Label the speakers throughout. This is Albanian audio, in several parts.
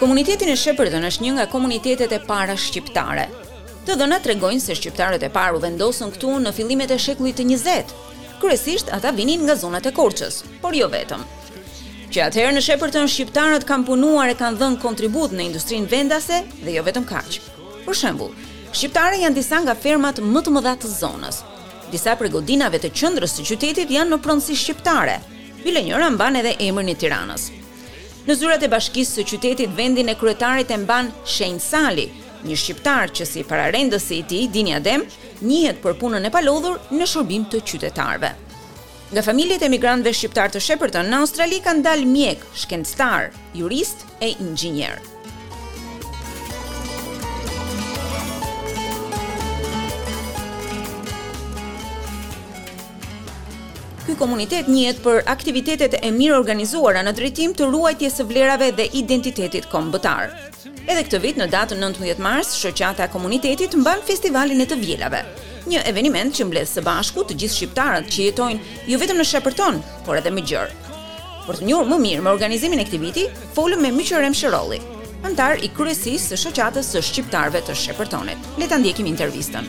Speaker 1: Komuniteti në
Speaker 2: Shepërton është një nga komunitetet e para shqiptare. Të dhënat tregojnë se shqiptarët e parë u vendosën këtu në fillimet e shekullit të 20. Kryesisht ata vinin nga zonat e Korçës, por jo vetëm. Që atëherë në Shepërton shqiptarët kanë punuar e kanë dhënë kontribut në industrinë vendase dhe jo vetëm kaq. Për shembull, shqiptare janë disa nga fermat më të mëdha të zonës. Disa prej godinave të qendrës së qytetit janë në pronësi shqiptare. Bile njëra mban edhe emrin e Tiranës. Në zyrat e bashkisë së qytetit vendin e kryetarit e mban Shane Sali, një shqiptar që si pararendësi i tij Dini Adem njihet për punën e palodhur në shërbim të qytetarëve. Nga familjet e emigrantëve shqiptarë të Shepërton në Australi kanë dalë mjekë, shkencëtarë, juristë, e inxhinierë. Ky komunitet njihet për aktivitetet e mirëorganizuara në drejtim të ruajtjes së vlerave dhe identitetit kombëtar. Edhe këtë vit në datën 19 mars, shoqata e komunitetit mban festivalin e të vjelave, një eveniment që mbledh së bashku të gjithë shqiptarët që jetojnë jo vetëm në Shepërton, por edhe më gjerë. Për të njohur më mirë me organizimin e këtij viti, folëm me Myqërem Sherolli, anëtar i kryesisë së shoqatës së shqiptarëve të Shepërtonit. Le ta ndjekim intervistën.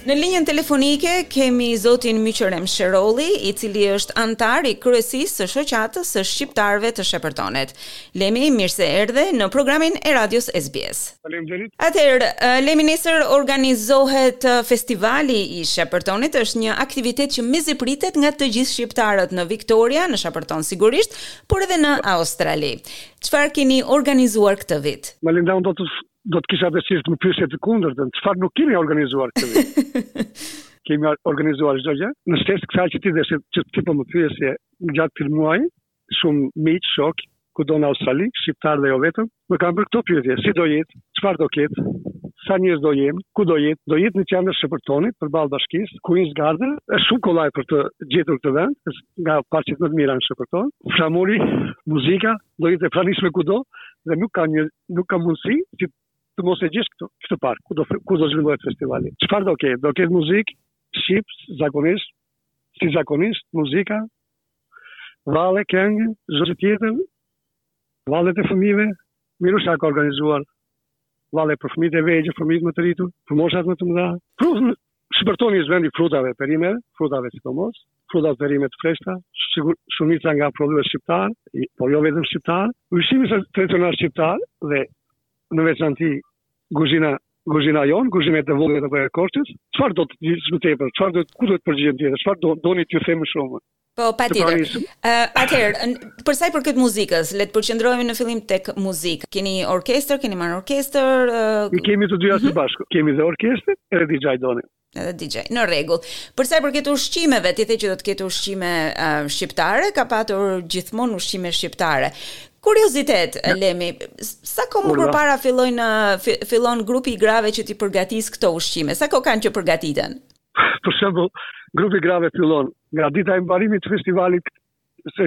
Speaker 2: Në linjën telefonike kemi zotin Myqërem Sherolli, i cili është anëtar i kryesisë së Shoqatës së Shqiptarëve të Shepertonit. Lemi, mirë se erdhe në programin e radios SBS.
Speaker 3: Faleminderit.
Speaker 2: Atëherë, Lemi nesër organizohet Festivali i Shepertonit, është një aktivitet që mezi pritet nga të gjithë shqiptarët në Victoria, në Sheperton sigurisht, por edhe në Australi. Çfarë keni organizuar këtë vit?
Speaker 3: Malinda, unë do të do të kisha dëshirë të më pyesje të kundërtën, çfarë nuk kemi organizuar këtë vit. kemi organizuar çdo gjë. Në shtesë kësaj që ti the se që ti po më pyesje gjatë këtij muaj, shumë miq, shok, kudo në Australi, shqiptarë dhe jo vetëm, më kanë bërë këto pyetje, si do jetë, çfarë do ketë, sa njerëz do jemi, ku do jetë, do jetë në qendër Shepërtonit, përballë bashkisë, Queen's Garden, është shumë kollaj për të gjetur këtë vend, nga parqet më të mira në Shepërton. Flamuri, muzika, do jetë e pranishme kudo dhe nuk ka një nuk ka mundësi që të mos e gjesh këtë këtë park ku do ku do zhvillohet festivali. Çfarë do ketë? Do ketë muzikë shqip zakonisht, si zakonisht muzika valle këngë, çdo gjë tjetër, valle të fëmijëve, Mirusha ka organizuar valle për fëmijët e vegjël, fëmijët më të rritur, për moshat më të mëdha. Plus, Shepërtoni është vendi i frutave e perimeve, frutave sidomos, frutat perime të freskëta, sigur shumica nga prodhues shqiptar, por jo vetëm shqiptar. Ushqimi është tradicional shqiptar dhe në veçanti guzhina guzhina jonë, guzhina e zonës të Korçës. Çfarë do të të them më tepër? Çfarë do ku duhet të përgjigjem tjetër? Çfarë do doni t'ju them më shumë?
Speaker 2: Po, patjetër. Atëherë, për sa i përket muzikës, le të përqendrohemi në fillim tek muzikë. Keni orkestër, keni marrë orkestër?
Speaker 3: Ne kemi të dyja së mhm. bashku. Kemi dhe orkestër, edhe DJ Doni.
Speaker 2: Edhe DJ. Në rregull. Për sa i përket ushqimeve, ti the që do të ketë ushqime uh, shqiptare, ka patur gjithmonë ushqime shqiptare. Kuriozitet, ja. Lemi, sa kohë më përpara fillojnë fillon grupi i grave që t'i përgatisë këto ushqime? Sa kohë kanë që përgatiten?
Speaker 3: për shembull, grupi i grave fillon nga dita e mbarimit të festivalit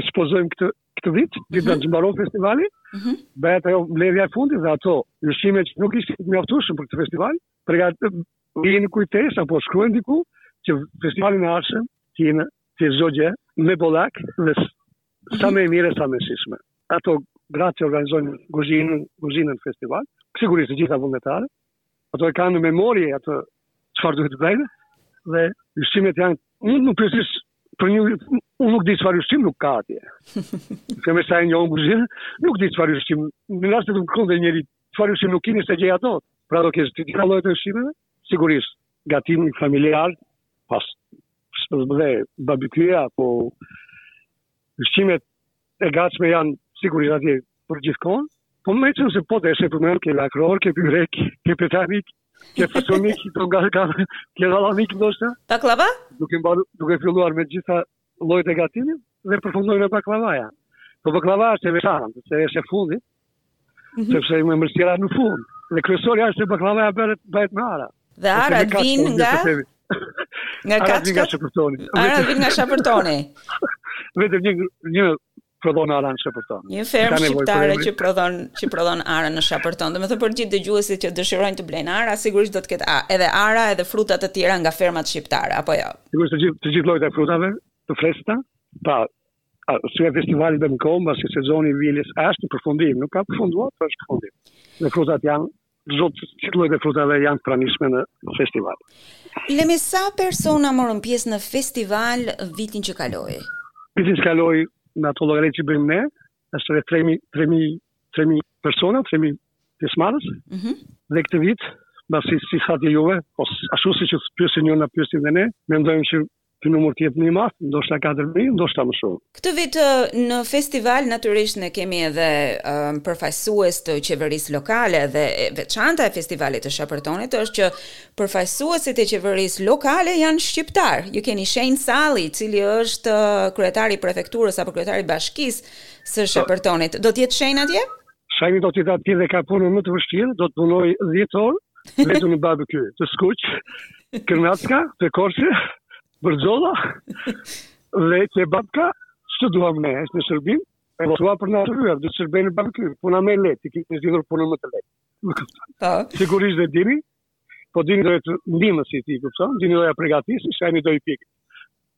Speaker 3: supozojmë këtë këtë vit, mm -hmm. dita mhm. që mbaron festivali, mm -hmm. bëhet ajo mbledhja e fundit dhe ato ushqime që nuk ishin të mjaftueshëm për këtë festival, përgat i lënë në kujtesë apo shkruajnë diku që festivalin e ardhshëm të jenë çdo gjë me bollëk dhe sa mhm. më e mirë sa më e shijshme. Ato gratë që organizojnë guzhinën, guzhinën festival, sigurisht të gjitha vullnetare, Ato e kanë në memorie atë çfarë duhet të bëjnë dhe ushqimet janë unë nuk pyesësh për një unë nuk di çfarë ushqim nuk ka atje. Këmi se një çdo gjë, nuk di çfarë ushqim. Në rast se të kërkon ndonjëri çfarë ushqim nuk keni s'e gjej dot. Pra do ketë të gjitha llojet e ushqimeve, sigurisht gatim familjar, pas dhe barbekjuja apo ushqimet e gatshme janë sigurisht atje për gjithkënd. Po meqenëse po të jetë se përmend ke lakror, ke byrek, ke petanik, ke fësumik, ke të nga ka, ke ralamik ndoshta.
Speaker 2: Baklava?
Speaker 3: Duke mbaru, duke filluar me të gjitha llojet e gatimit dhe përfundon me baklavaja. Po baklava është e veçantë, se është e fundit, Sepse ëmbëlsira në fund. Dhe kryesori është se baklavaja bëhet bëhet me arra.
Speaker 2: Dhe arrat vijnë nga nga kaçka
Speaker 3: Shepërtoni.
Speaker 2: Arrat vijnë nga Shepërtoni.
Speaker 3: Vetëm një njeri prodhon arra në Shepërton.
Speaker 2: Një fermë shqiptare që prodhon që prodhon arra në Shepërton. Domethënë për gjithë dëgjuesit që dëshirojnë të blejnë arra, sigurisht do të ketë edhe arra edhe fruta të tjera nga fermat shqiptare, apo jo.
Speaker 3: Sigurisht të gjithë të gjithë llojet e frutave, të freskëta, pa Arsyeja e festivalit bëhet në këtë kohë, mbasi sezoni i vjeljes është në përfundim, nuk ka përfunduar, por po është përfundim. Dhe frutat janë, çdo, çdo lloj frutave janë të pranishme në festival.
Speaker 2: Lemi, sa persona morën pjesë në festival vitin që kaloi?
Speaker 3: Vitin që kaloi, në ato llogaritë që bëjmë ne, ishte 3.000 3.000 3.000 persona, 3.000 pjesëmarrës,
Speaker 2: mm -hmm.
Speaker 3: dhe këtë vit, mbasi siç thatë dhe juve, ose ashtu siç ju pyesin ju na pyesin dhe ne, mendojmë që Ky numër të jetë më i madh, ndoshta katër mijë, ndoshta më shumë.
Speaker 2: Këtë vit në festival natyrisht ne kemi edhe përfaqësues të qeverisë lokale dhe e veçanta e festivalit të Shepërtonit është që përfaqësuesit e qeverisë lokale janë shqiptarë. Ju keni Shane Sali, i cili është kryetari i prefekturës apo kryetari i bashkisë së po. Shepërtonit. Do të jetë Shane atje?
Speaker 3: Shane do të jetë atje dhe ka punën më të vështirë, do të punojë 10 orë, vetë në barbecue, të skuqë kërnacka, të korsi, bërxolla dhe qebapka, që të duham ne, është në Shërbim, e më tua për në të rrëve, dhe shërbim në barbecue, puna më e lehtë, i kishte zgjedhur punën më të lehtë. Më këpëta.
Speaker 2: Po.
Speaker 3: Sigurisht dhe dini, po Dini do ta ndihmojë, kupton, Dini do ia pregatisë, Shane do i pjekë.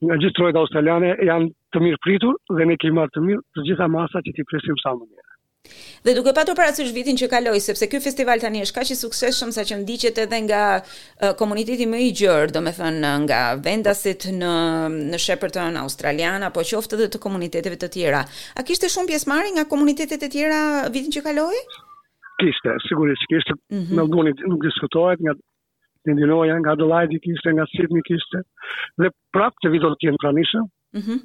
Speaker 3: Nga gjithë trojet australiane janë të mirëpritur dhe ne kemi marrë të mirë të gjitha masat që t'i presim sa më mirë.
Speaker 2: Dhe duke patur parasysh vitin që kaloi, sepse ky festival tani është kaq i suksesshëm sa që ndiqet edhe nga uh, komuniteti më i gjerë, domethënë nga vendasit në në Shepërton australianë apo qoftë edhe të komuniteteve të tjera. A kishte shumë pjesëmarrje nga komunitetet e tjera vitin që kaloi?
Speaker 3: Kishte, sigurisht kishte.
Speaker 2: Mm -hmm.
Speaker 3: Melbourne nuk diskutohet nga Në ndinoja nga Adelaide kishte, nga Sydney kishte, dhe prapë këtë vit do të jenë pranishëm.
Speaker 2: Mm -hmm.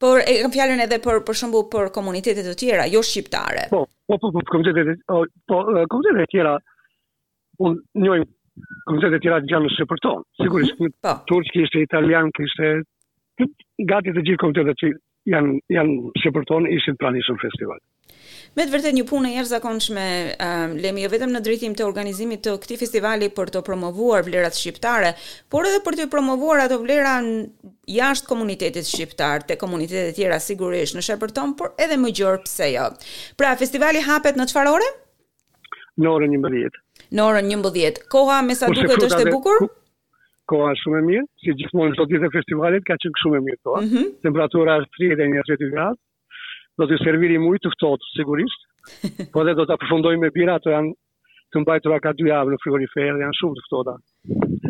Speaker 2: Por e kam fjalën edhe për për shembull për komunitete të tjera, jo shqiptare.
Speaker 3: Po, po, po, po komunitete, po, po komunitete të tjera unë njoh komunitete të tjera që janë në Shepërton. Sigurisht, mm -hmm.
Speaker 2: po.
Speaker 3: Turq kishte, italianë kishte, gati të gjithë komunitetet që Janë janë në Shepërton ishin pranishëm në festival.
Speaker 2: Me të vërtetë një punë e jashtëzakonshme Lemi jo vetëm në drejtim të organizimit të këtij festivali për të promovuar vlerat shqiptare, por edhe për të promovuar ato vlera jashtë komunitetit shqiptar, te komunitete të tjera sigurisht në Shepërton, por edhe më gjerë pse jo. Pra festivali hapet në çfarë ore?
Speaker 3: Në orën 11.
Speaker 2: Në orën 11. Koha me sa duket është e bukur?
Speaker 3: koha është shumë e mirë, si gjithmonë këtë ditë të festivalit ka qenë shumë e mirë koha.
Speaker 2: Mm -hmm.
Speaker 3: Temperatura është 31 30 gradë. Do të servirim ujë të ftohtë sigurisht. Po edhe do ta përfundojmë me bira, ato janë të mbajtura ka dy javë në frigorifer, janë shumë të ftohta.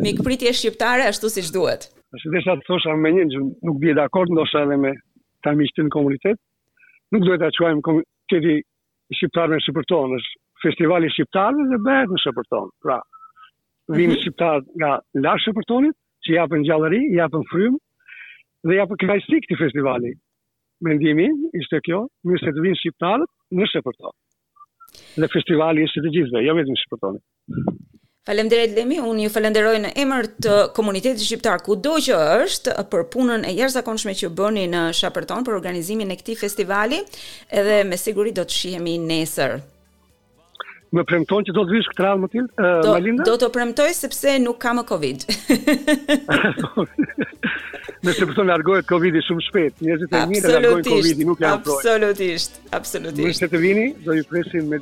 Speaker 2: Mikpritje shqiptare ashtu siç duhet.
Speaker 3: Ashtu desha të thosha me një që nuk bie dakord ndoshta edhe me ta miqtë në komunitet. Nuk duhet ta quajmë këtë shqiptarëve në Shepërton, është festivali i shqiptarëve dhe bëhet në Shepërton. Pra, vijnë mhm. shqiptarë nga jashtë Shepërtonit, që japin gjallëri, japin frymë, dhe japin kënaqësi këtij festivali. Mendimi ishte kjo, mirë se të vijnë shqiptarët në Shepërton. Dhe festivali është i të gjithëve, jo vetëm Shepërtonit.
Speaker 2: Faleminderit Lemi, unë ju falenderoj në emër të komunitetit shqiptar kudo që është për punën e jashtëzakonshme që bëni në Shaperton për organizimin e këtij festivali, edhe me siguri do të shihemi nesër.
Speaker 3: Më premton që do të vish këtë radhë më til, uh,
Speaker 2: do,
Speaker 3: Malinda?
Speaker 2: Do ta premtoj sepse nuk ka më Covid.
Speaker 3: Nëse për së largohet Covid-i shumë shpejt, njerëzit e mirë largohet Covid-i, nuk janë projë.
Speaker 2: Absolutisht, absolutisht.
Speaker 3: Mirë se të vini, do ju presim me